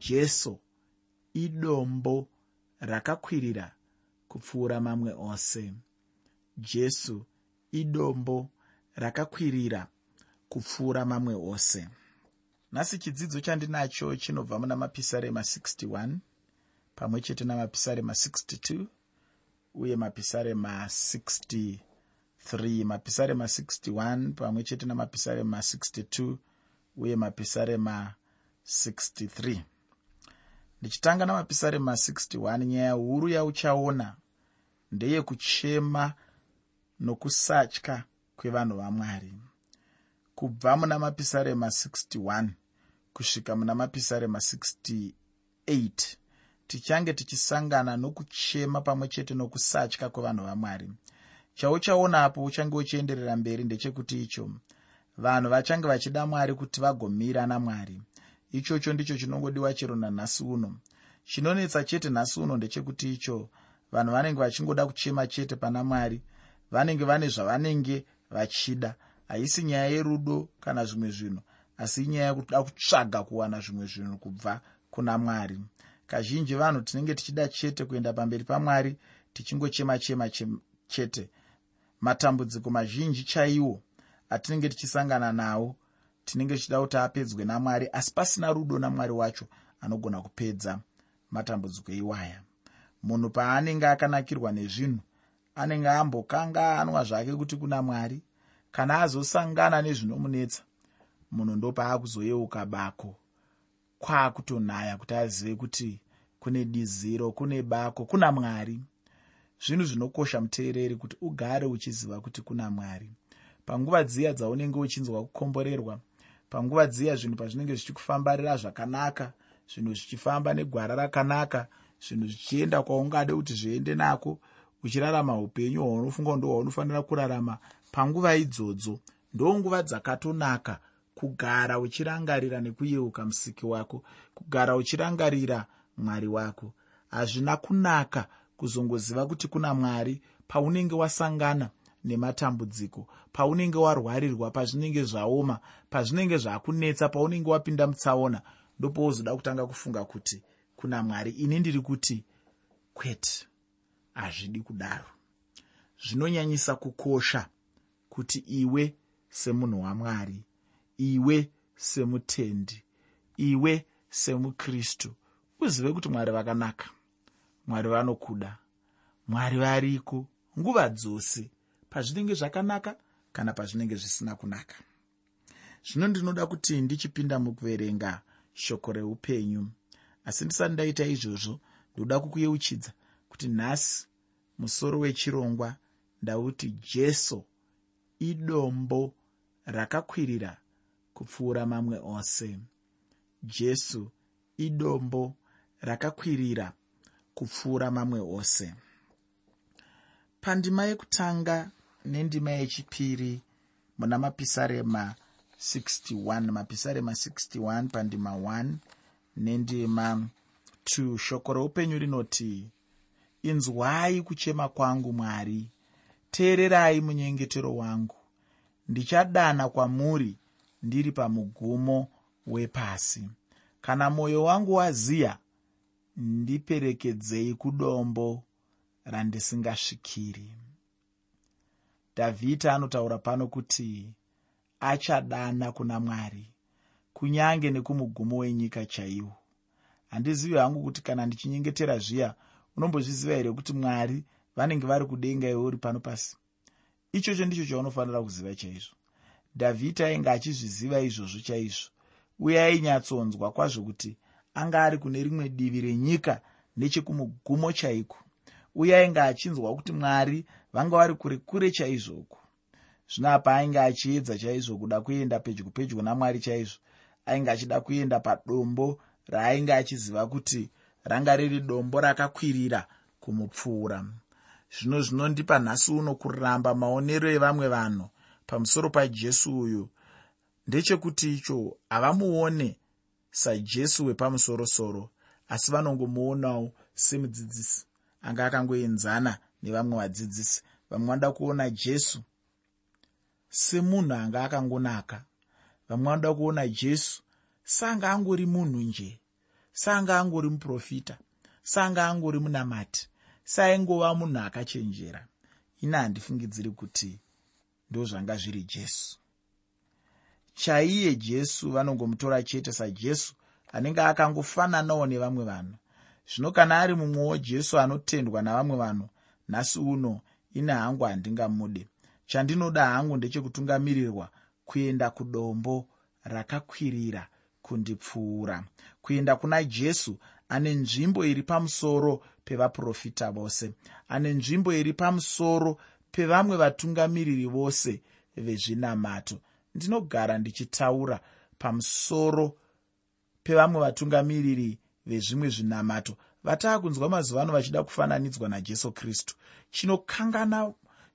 jesu idombo rakakwirira kupfuura mamwe ose. Jesu idombo rakakwirira kupfuura mamwe ose. Nhasi chidzidzo chandinacho chinobva muna mapisarema 61 pamwe chete namapisarema 62 uye mapisarema 63 mapisarema 61 pamwe chete namapisarema 62 uye mapisarema 63 ndichitanga namapisarema 61 nyaya huru yauchaona. Ndeyekuchema nokusatya kwevanhu vamwari. Kubva muna mapisarema 61 kusvika muna mapisarema 68 tichange tichisangana nokuchema pamwe chete nokusatya kwevanhu vamwari. Chauchaonapo uchange uchienderera mberi ndechekuti icho. Vanhu vachange vachida mwari kuti vagomira namwari ichocho ndicho chinongodiwa chero nanhasi uno. Chinonetsa chete nhasi uno ndechekuti icho vanhu vanenge vachingoda kuchema chete pana mwari vanenge vane zvavanenge vachida. Haisi nyaya yerudo kana zvimwe zvinhu asi inyaya yekuda kutsvaga kuwana zvimwe zvinhu kubva kuna mwari. Kazhinji vanhu tinenge tichida chete kuenda pamberi pamwari tichingochema chema chete. Matambudziko mazhinji chaiwo atinenge tichisangana nawo tinenge tichida kuti apedzwe namwari asi pasina rudo namwari wacho anogona kupedza matambudziko iwaya munhu paanenge akanakirwa nezvinhu anenge ambokanganwa zvake kuti kuna mwari kana azosangana nezvinomunetsa munhu ndopaakuzoyeuka bako. Kwaakutonhaya kuti azive kuti kune diziro kune bako kuna mwari. Zvinhu zvinokosha muteereri kuti ugare uchiziva kuti kuna mwari. Panguva dziya dzaunenge uchinzwa kukomborerwa panguva dziya zvinhu pazvinenge zvichikufambarira zvakanaka zvinhu zvichifamba negwara rakanaka zvinhu zvichienda kwaungade kuti zviende nako uchirarama upenyu hwaunofunga ndo hwaunofanira kurarama. Panguva idzodzo ndonguva dzakatonaka kugara uchirangarira nekuyeuka musiki wako kugara uchirangarira mwari wako. Hazvina kunaka kuzongoziva kuti kuna mwari paunenge wasangana nematambudziko. Paunenge warwarirwa pazvinenge zvaoma pazvinenge zvakunetsa paunenge wapinda mutsaona ndopouzoda kutanga kufunga kuti kuna mwari ini ndiri kuti kwete hazvidi kudaro. Zvinonyanyisa kukosha kuti iwe semunhu wamwari iwe semutendi iwe semukristu uzive kuti mwari vakanaka mwari vanokuda mwari variko nguva dzose pazvinenge zvakanaka kana pazvinenge zvisina kunaka. Zvino ndinoda kuti ndichipinda mukuverenga shoko reupenyu. Asi ndisati ndaita izvozvo ndoda kukuyeuchidza kuti nhasi musoro wechirongwa ndauti jesu idombo rakakwirira kupfuura mamwe ose. Jesu idombo rakakwirira kupfuura mamwe ose. Pandima yekutanga nendima yechipiri muna mapisarema 61 mapisarema 61 pandima 1 nendima 2 shoko reupenyu rinoti inzwai kuchema kwangu mwari. Teererai munyengetero wangu. Ndichadana kwamuri ndiri pamugumo wepasi. Kana mwoyo wangu waziya ndiperekedzei kudombo randisingasvikiri dhavhidhi anotaura pano kuti achadana kuna mwari kunyange nekumugumo wenyika chaiwo. Handizivi hangu kuti kana ndichinyengetera zviya unombozviziva here kuti mwari vanenge vari kudenga iwe uri pano pasi? Ichocho ndicho chaunofanira kuziva chaizvo. Dhavhidhi ainge achizviziva izvozvo chaizvo. Uye ainyatsonzwa kwazvo kuti anga ari kune rimwe divi renyika nechekumugumo chaiko? Uye ainge achinzwa kuti mwari vanga vari kure kure chaizvoku zvino apa ainge achiedza chaizvo kuda kuenda pedyo pedyo namwari chaizvo ainge achida kuenda padombo raainge achiziva kuti ranga riri dombo rakakwirira kumupfuura. Zvino zvinondipa nhasi uno kuramba maonero evamwe vanhu pamusoro pajesu uyu. Ndechekuti icho havamuone sajesu wepamusorosoro asi vanongomuonawo semudzidzisi anga akangoenzana nevamwe vadzidzisi vamwe vanoda kuona jesu. Semunhu anga akangonaka. Vamwe vanoda kuona jesu. Seanga angori munhu nje. Saanga angori muprofita. Saanga angori munamati. Saingova munhu akachenjera. Ina handifungidziri kuti ndo zvanga zviri jesu. Chaiye jesu vanongomutora chete sajesu anenge akangofananawo nevamwe vanhu. Zvino kana ari mumwewo jesu anotendwa navamwe vanhu nhasi uno ine hangu handingamude chandinoda hangu ndechekutungamirirwa kuenda kudombo rakakwirira kundipfuura. Kuenda kuna jesu ane nzvimbo iri pamusoro pevaprofita vose ane nzvimbo iri pamusoro pevamwe vatungamiriri vose vezvinamato. Ndinogara ndichitaura pamusoro pevamwe vatungamiriri vezvimwe zvinamato vataa kunzwa mazuva ano vachida kufananidzwa najesu kristu.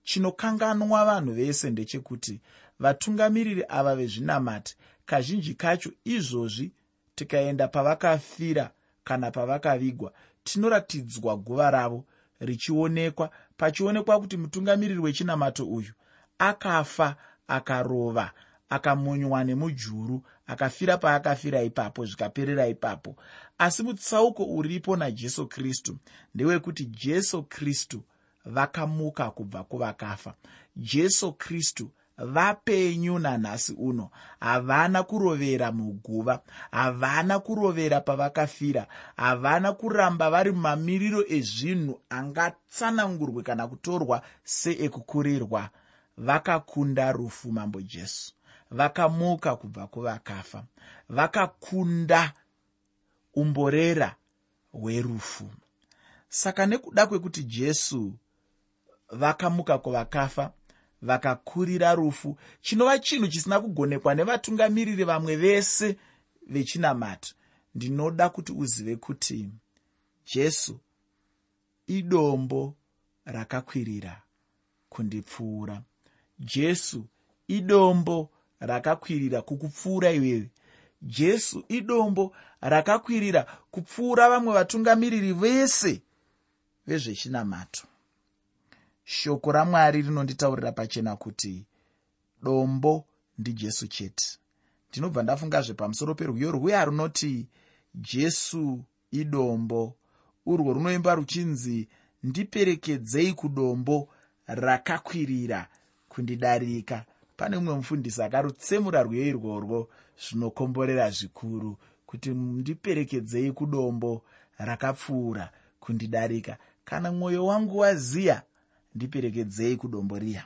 Chinokanganwa vanhu vese ndechekuti vatungamiriri ava vezvinamati kazhinji kacho izvozvi tikaenda pavakafira kana pavakavigwa tinoratidzwa guva ravo richionekwa. Pachionekwa kuti mutungamiriri wechinamato uyu akafa akarova akamunywa nemujuru akafira paakafira ipapo zvikaperera ipapo. Asi mutsauko uripo najesu kristu ndewekuti jesu kristu vakamuka kubva kuvakafa. Jesu kristu vapenyu nanhasi uno. Havana kurovera muguva havana kurovera pavakafira havana kuramba vari mumamiriro ezvinhu angatsanangurwe kana kutorwa seekukurirwa. Vakakunda rufu mambo jesu vakamuka kubva kuvakafa. Vakakunda umborera hwerufu saka nekuda kwekuti jesu vakamuka kuvakafa vakakurira rufu chinova chinhu chisina kugonekwa nevatungamiriri vamwe vese vechinamato ndinoda kuti uzive kuti jesu idombo rakakwirira kundipfuura. Jesu idombo rakakwirira kukupfuura iwewe jesu idombo rakakwirira kupfuura vamwe vatungamiriri vese vezvechinamato. Shoko ramwari rinonditaurira pachena kuti dombo ndijesu chete. Ndinobva ndafungazve pamusoro perwiyo rwuya runoti jesu idombo urwo runoimba ruchinzi ndiperekedzei kudombo rakakwirira kundidarika pane mumwe mufundisi akarutsemura rwiyo irworwo zvinokomborera zvikuru kuti ndiperekedzei kudombo rakapfuura kundidarika. Kana mwoyo wangu waziya ndiperekedzei kudombo riya.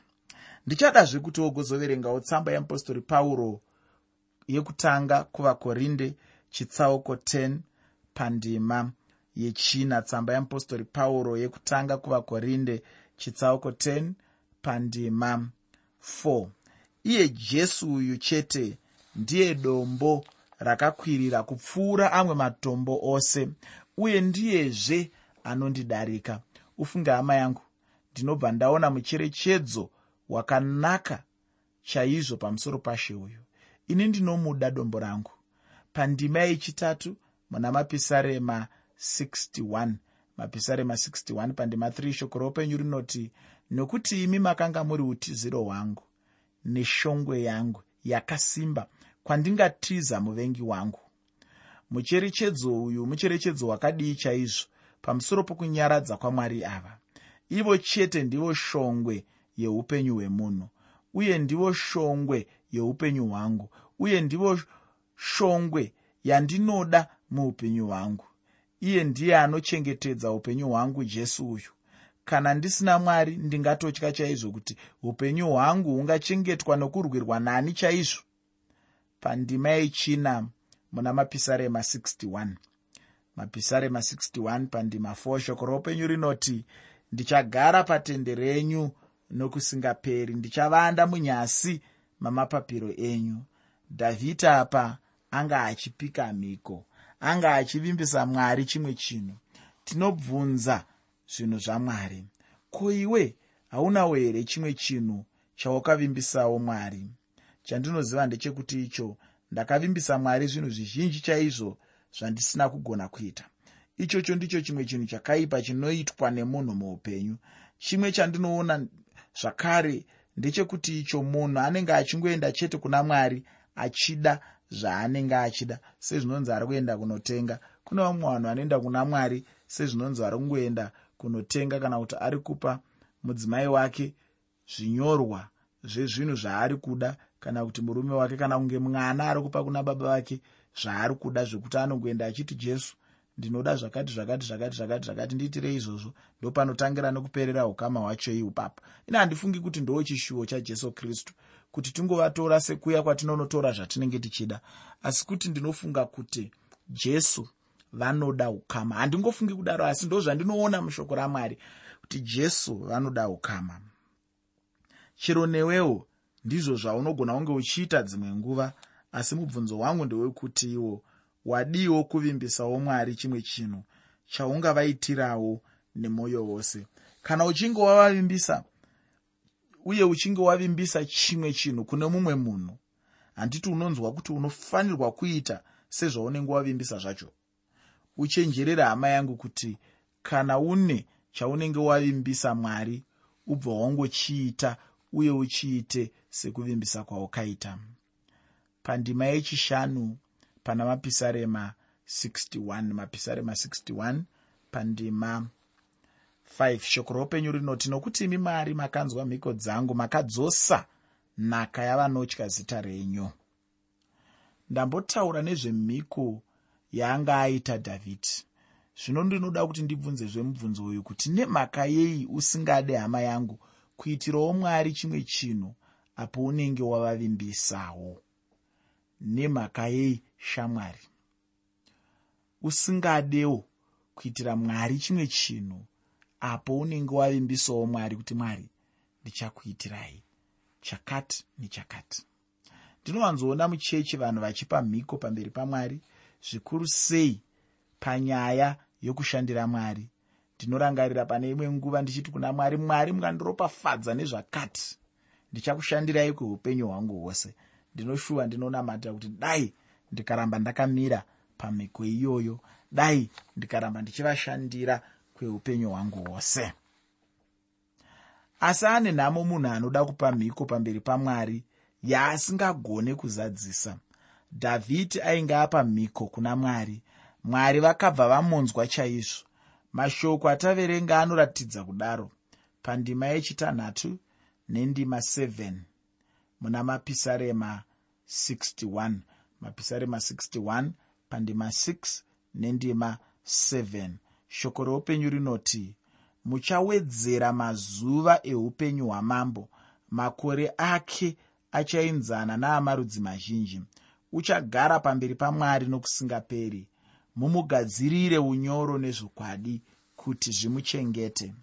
Ndichadazve kuti wogozoverengawo tsamba yeapostori pauro yekutanga kuvakorinde chitsauko 10 pandima yechina tsamba yeapostori pauro yekutanga kuvakorinde chitsauko 10 pandima 4 iye jesu uyu chete ndiye dombo rakakwirira kupfuura amwe matombo ose uye ndiyezve anondidarika. Ufunge hama yangu ndinobva ndaona mucherechedzo wakanaka chaizvo pamusoro pashe uyu. Ini ndinomuda dombo rangu. Pandima yechitatu muna mapisarema 61 mapisarema 61 pandima 3 shoko roupenyu rinoti nokuti imi makanga muri utiziro hwangu neshongwe yangu yakasimba kwandingatiza muvengi wangu. Mucherechedzo uyu mucherechedzo wakadii chaizvo pamusoro pokunyaradza kwamwari ava. Ivo chete ndivo shongwe yeupenyu hwemunhu uye ndivo shongwe yeupenyu hwangu uye ndivo shongwe yandinoda muupenyu hwangu. Iye ndiye anochengetedza upenyu hwangu jesu uyu kana ndisina mwari ndingatotya chaizvo kuti upenyu hwangu hungachengetwa nokurwirwa nani chaizvo. Pandima yechina muna mapisarema 61 mapisarema 61 pandima 4 shoko roupenyu rinoti ndichagara patende renyu nokusingaperi ndichavanda munyasi mamapapiro enyu. Dhavhidha apa anga achipika mhiko anga achivimbisa mwari chimwe chinhu. Tinobvunza zvinhu zvamwari. Ko iwe haunawo here chimwe chinhu chaukavimbisawo mwari? Chandinoziva ndechekuti icho ndakavimbisa mwari zvinhu zvizhinji chaizvo zvandisina kugona kuita. Ichocho ndicho chimwe chinhu chakaipa chinoitwa nemunhu muupenyu. Chimwe chandinoona zvakare ndechekuti icho munhu anenge achingoenda chete kuna mwari achida zvaanenge achida sezvinonzi ari kuenda kunotenga. Kune vamwe vanhu vanoenda kuna mwari sezvinonzi vari kungoenda kunotenga kana kuti ari kupa mudzimai wake zvinyorwa zvezvinhu zvaari kuda kana kuti murume wake kana kunge mwana ari kupa kuna baba vake zvaari kuda zvekuti anongoenda achiti jesu ndinoda zvakati zvakati zvakati zvakati zvakati ndiitirei izvozvo ndopanotangira nekuperera ukama hwacho iupapo ine handifungi kuti ndo chishuwo chajesu kristu kuti tingovatora sekuya kwatinonotora zvatinenge tichida asi kuti ndinofunga kuti jesu vanoda ukama. Handingofungi kudaro asi ndo zvandinoona mushoko ramwari kuti jesu vanoda ukama. Chero newewo ndizvo zvaunogona kunge uchiita dzimwe nguva asi mubvunzo wangu ndewekuti iwo wadiwo kuvimbisawo mwari chimwe chinhu chaungavaitirawo nemwoyo wose. Kana uchinge wavavimbisa uye uchinge wavimbisa chimwe chinhu kune mumwe munhu handiti unonzwa kuti unofanirwa kuita sezvaunenge wavimbisa zvacho uchenjerere hama yangu kuti kana une chaunenge wavimbisa mwari ubva wangochiita uye uchiite sekuvimbisa kwaukaita. Pandima yechishanu pana mapisarema 61 mapisarema 61 pandima 5 shoko roupenyu rinoti nokuti imi mari makanzwa mhiko dzangu makadzosa nhaka yavanotya zita renyu. Ndambotaura nezvemhiko yaanga aita dhavhidhi zvino ndinoda kuti ndibvunze zvemubvunzo uyu kuti nemhaka yei usingade hama yangu kuitirawo mwari chimwe chinhu apo unenge wavavimbisawo nemhaka yei shamwari? Usingadewo kuitira mwari chimwe chinhu apo unenge wavimbisawo mwari kuti mwari ndichakuitirai. Chakati nechakati. Ndinowanzoona muchechi vanhu vachipa mhiko pamberi pamwari zvikuru sei panyaya yokushandira mwari. Ndinorangarira pane imwe nguva ndichiti kuna mwari mwari mungandiropafadza nezvakati. Ndichakushandirai kweupenyu hwangu hwose. Ndinoshuva ndinonamatira kuti dai ndikaramba ndakamira pamhiko iyoyo. Dai ndikaramba ndichivashandira kweupenyu hwangu hwose. Asi ane nhamo munhu anoda kupa mhiko pamberi pamwari yaasingagone kuzadzisa dhavhidhi ainge apa mhiko kuna mwari. Mwari vakabva vamonzwa chaizvo. Mashoko ataverenga anoratidza kudaro. Pandima yechitanhatu nendima 7 muna mapisarema 61 mapisarema 61 pandima 6 nendima 7 shoko reupenyu rinoti muchawedzera mazuva eupenyu hwamambo. Makore ake achainzana naamarudzi mazhinji uchagara pamberi pamwari nokusingaperi. Mumugadzirire unyoro nezvokwadi kuti zvimuchengete.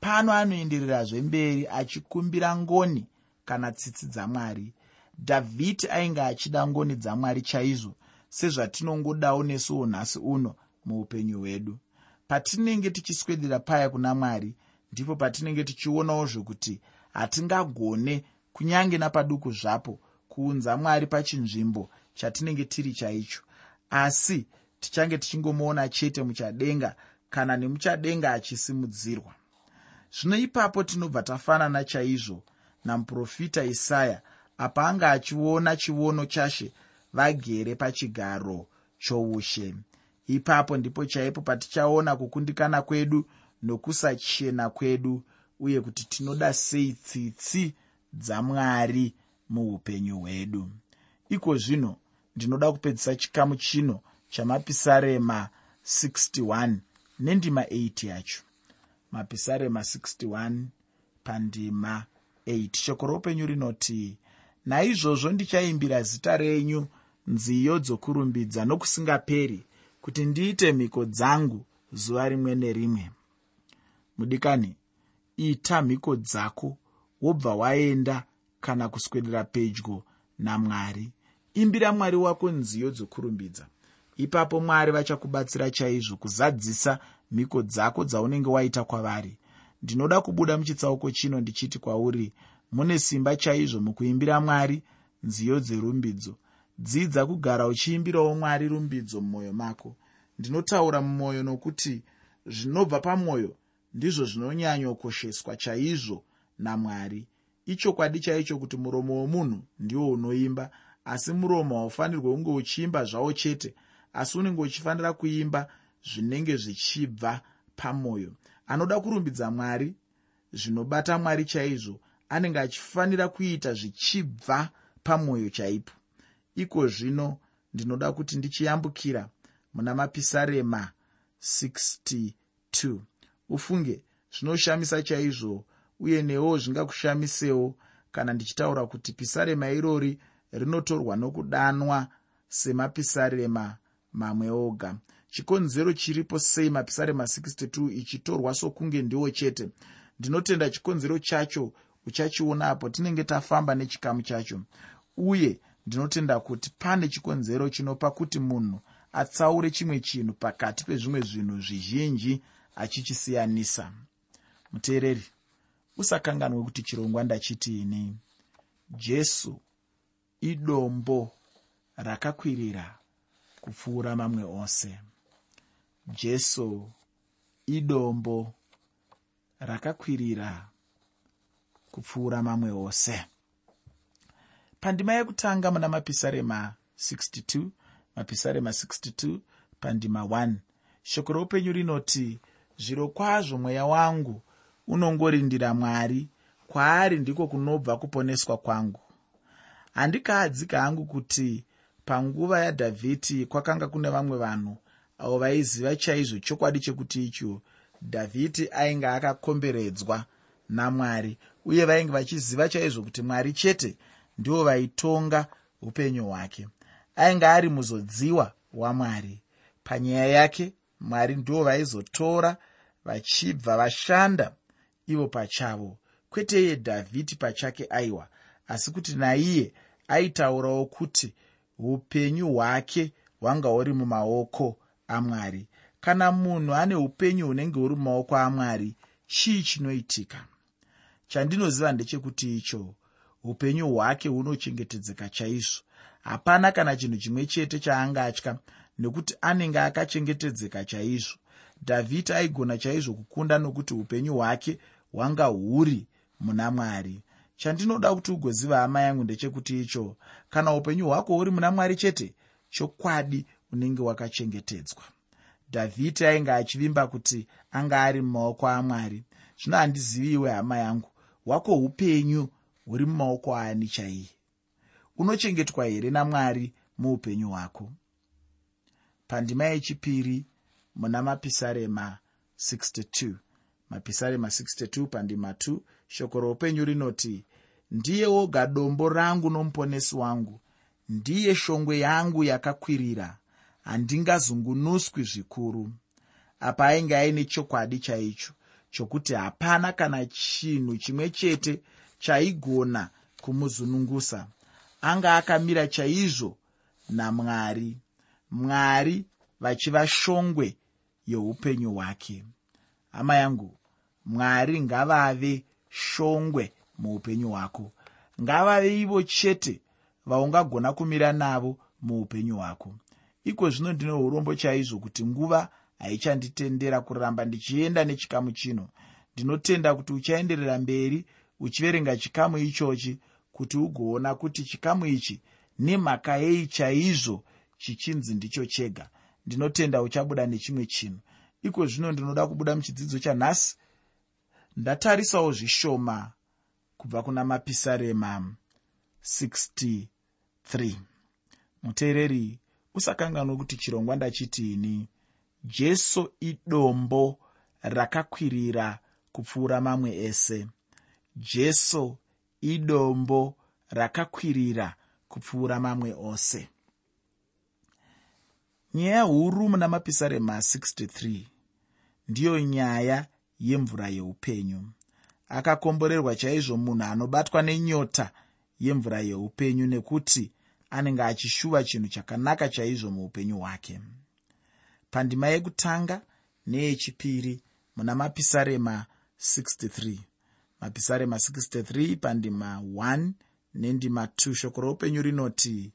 Pano anoenderirazve mberi achikumbira ngoni kana tsitsi dzamwari. Dhavhidhi ainge achida ngoni dzamwari chaizvo sezvatinongodawo nesuwo nhasi uno muupenyu hwedu. Patinenge tichiswedera paya kuna mwari ndipo patinenge tichionawo zvokuti hatingagone kunyange napaduku zvapo kuunza mwari pachinzvimbo chatinenge tiri chaicho asi tichange tichingomuona chete muchadenga kana nemuchadenga achisimudzirwa. Zvino ipapo tinobva tafanana chaizvo namuprofita isaya apa anga achiona chiono chashe vagere pachigaro choushe. Ipapo ndipo chaipo patichaona kukundikana kwedu nokusachena kwedu uye kuti tinoda sei tsitsi dzamwari muupenyu hwedu. Iko zvino ndinoda kupedzisa chikamu chino chamapisarema 61 nendima 8 yacho. Mapisarema 61 pandima 8 shoko roupenyu rinoti naizvozvo ndichaimbira zita renyu nziyo dzokurumbidza nokusingaperi kuti ndiite mhiko dzangu zuva rimwe nerimwe. Mudikani ita mhiko dzako wobva waenda kana kuswedera pedyo namwari imbira mwari wako nziyo dzokurumbidza. Ipapo mwari vachakubatsira chaizvo kuzadzisa mhiko dzako dzaunenge waita kwavari. Ndinoda kubuda muchitsauko chino ndichiti kwauri mune simba chaizvo mukuimbira mwari nziyo dzerumbidzo. Dzidza kugara uchiimbirawo mwari rumbidzo mumwoyo mako. Ndinotaura mumwoyo nokuti zvinobva pamwoyo ndizvo zvinonyanyokosheswa chaizvo namwari. Ichokwadi chaicho kuti muromo womunhu ndiwo unoimba asi muromo haufanirwe kunge uchiimba zvawo chete asi unenge uchifanira kuimba zvinenge zvichibva pamwoyo anoda kurumbidza mwari zvinobata mwari chaizvo anenge achifanira kuita zvichibva pamwoyo chaipo. Iko zvino ndinoda kuti ndichiyambukira muna mapisarema 62 ufunge zvinoshamisa chaizvo uye newo zvingakushamisewo kana ndichitaura kuti pisarema irori rinotorwa nokudanwa semapisarema mamwe oga. Chikonzero chiripo sei mapisarema 62 ichitorwa sokunge ndiwo chete? Ndinotenda chikonzero chacho uchachiona apo tinenge tafamba nechikamu chacho. Uye ndinotenda kuti pane chikonzero chinopa kuti munhu atsaure chimwe chinhu pakati pezvimwe zvinhu zvizhinji achichisiyanisa. Muteereri usakanganwe kuti chirongwa ndachitiini jesu idombo rakakwirira kupfuura mamwe ose. Jesu idombo rakakwirira kupfuura mamwe ose. Pandima yekutanga muna mapisarema 62 mapisarema 62 pandima 1 shoko roupenyu rinoti zviro kwazvo mweya wangu unongorindira mwari. Kwaari ndiko kunobva kuponeswa kwangu handikaadzika hangu kuti panguva yadhavhidhi kwakanga kune vamwe vanhu avo vaiziva chaizvo chokwadi chekuti icho dhavhidhi ainge akakomberedzwa namwari uye vainge vachiziva chaizvo kuti mwari chete ndivo vaitonga upenyu hwake. Ainge ari muzodziwa wamwari. Panyaya yake mwari ndivo vaizotora vachibva vashanda ivo pachavo. Kwete iye dhavhidhi pachake aiwa asi kuti naiye aitaurawo kuti upenyu hwake hwanga huri mumaoko amwari. Kana munhu ane upenyu hunenge huri mumaoko amwari chii chinoitika? Chandinoziva ndechekuti icho upenyu hwake hunochengetedzeka chaizvo. Hapana kana chinhu chimwe chete chaangatya nekuti anenge akachengetedzeka chaizvo. Dhavhidhi aigona chaizvo kukunda nokuti upenyu hwake hwanga huri muna mwari chandinoda kuti ugoziva hama yangu ndechekuti icho kana upenyu hwako huri muna mwari chete chokwadi unenge wakachengetedzwa. Dhavhidhi ainge achivimba kuti anga ari mumaoko amwari. Zvino handiziviwe hama yangu hwako upenyu huri mumaoko aani chaiye? Unochengetwa here namwari muupenyu hwako? Pandima yechipiri muna mapisarema 62 mapisarema 62 pandima 2 shoko roupenyu rinoti ndiye woga dombo rangu nomuponesi wangu. Ndiye shongwe yangu yakakwirira. Handingazungunuswi zvikuru. Apa ainge aine chokwadi chaicho chokuti hapana kana chinhu chimwe chete chaigona kumuzunungusa. Anga akamira chaizvo namwari mwari vachiva shongwe yeupenyu hwake. Hama yangu mwari ngavave shongwe muupenyu hwako. Ngavave ivo chete vaungagona kumira navo muupenyu hwako. Iko zvino ndine urombo chaizvo kuti nguva haichanditendera kuramba ndichienda nechikamu chino. Ndinotenda kuti uchaenderera mberi uchiverenga chikamu ichochi kuti ugoona kuti chikamu ichi nemhaka yei chaizvo chichinzi ndicho chega. Ndinotenda uchabuda nechimwe chinhu. Iko zvino ndinoda kubuda muchidzidzo chanhasi ndatarisawo zvishoma kubva kuna mapisarema 63 muteereri usakanganwe kuti chirongwa ndachitiini jesu idombo rakakwirira kupfuura mamwe ese. Jesu idombo rakakwirira kupfuura mamwe ose. Nyaya huru muna mapisarema 63 ndiyo nyaya yemvura yeupenyu. Akakomborerwa chaizvo munhu anobatwa nenyota yemvura yeupenyu nekuti anenge achishuva chinhu chakanaka chaizvo muupenyu hwake. Pandima yekutanga neyechipiri muna mapisarema 63 mapisarema 63 pandima 1 nendima 2 shoko roupenyu rinoti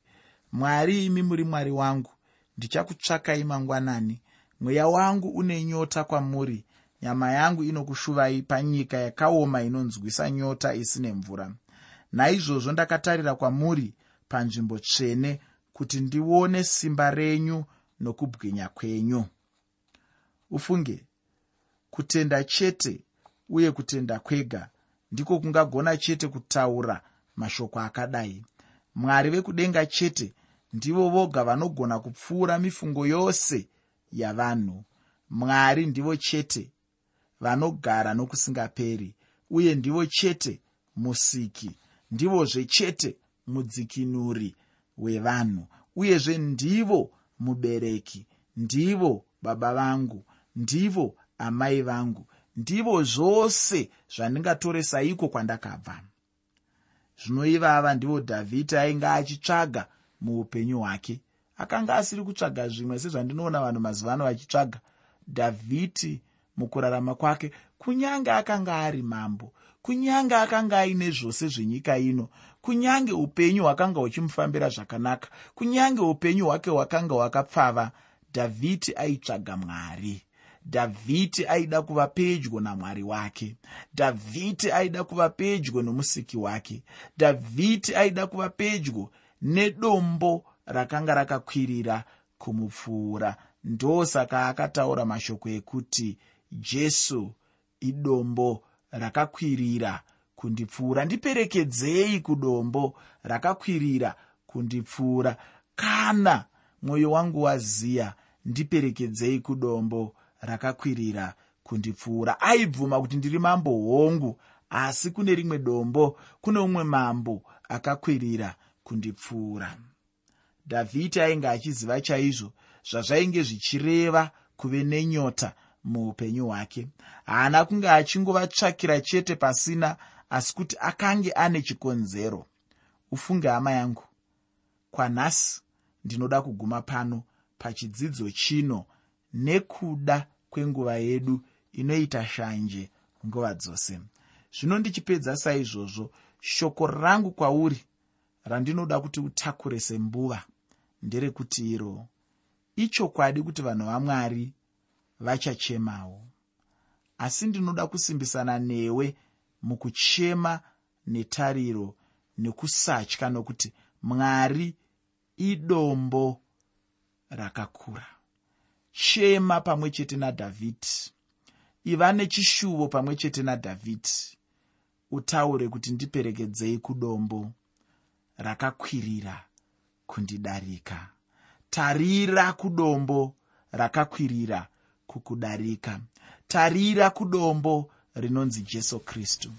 mwari imi muri mwari wangu ndichakutsvakai mangwanani. Mweya wangu une nyota kwamuri nyama yangu inokushuvai panyika yakaoma inonzwisa nyota isine mvura. Naizvozvo ndakatarira kwamuri panzvimbo tsvene kuti ndione simba renyu nokubwinya kwenyu. Ufunge kutenda chete uye kutenda kwega ndiko kungagona chete kutaura mashoko akadai. Mwari vekudenga chete ndivo voga vanogona kupfuura mifungo yose yavanhu. Mwari ndivo chete vanogara nokusingaperi uye ndivo chete musiki ndivozve chete mudzikinuri wevanhu uyezve ndivo mubereki ndivo baba vangu ndivo amai vangu ndivo zvose zvandingatoresaiko kwandakabva. Zvinoivava ndivo dhavhidhi ainge achitsvaga muupenyu hwake. Akanga asiri kutsvaga zvimwe sezvandinoona vanhu mazuva ano vachitsvaga. Dhavhidhi mukurarama kwake kunyange akanga ari mambo kunyange akanga aine zvose zvenyika ino kunyange upenyu hwakanga huchimufambira zvakanaka kunyange upenyu hwake hwakanga hwakapfava dhavhidhi aitsvaga mwari. Dhavhidhi aida kuva pedyo namwari wake. Dhavhidhi aida kuva pedyo nomusiki wake. Dhavhidhi aida kuva pedyo nedombo rakanga rakakwirira kumupfuura. Ndosaka akataura mashoko ekuti jesu idombo rakakwirira kundipfuura. Ndiperekedzei kudombo rakakwirira kundipfuura. Kana mwoyo wangu waziya ndiperekedzei kudombo rakakwirira kundipfuura. Aibvuma kuti ndiri mambo hongu asi kune rimwe dombo kune umwe mambo akakwirira kundipfuura. Dhavhidhi ainge achiziva chaizvo zvazvainge zvichireva kuve nenyota muupenyu hwake. Haana kunge achingovatsvakira chete pasina asi kuti akange ane chikonzero. Ufunge hama yangu kwanhasi ndinoda kuguma pano pachidzidzo chino nekuda kwenguva yedu inoita shanje nguva dzose. Zvino ndichipedza saizvozvo shoko rangu kwauri randinoda kuti utakure sembuva nderekuti iro. Ichokwadi kuti vanhu vamwari vachachemawo. Asi ndinoda kusimbisana newe mukuchema netariro nekusatya nokuti mwari idombo rakakura. Chema pamwe chete nadhavhidhi iva nechishuvo pamwe chete nadhavhidhi utaure kuti ndiperekedzei kudombo rakakwirira kundidarika. Tarira kudombo rakakwirira kukudarika. Tarira kudombo rinonzi jesu kristu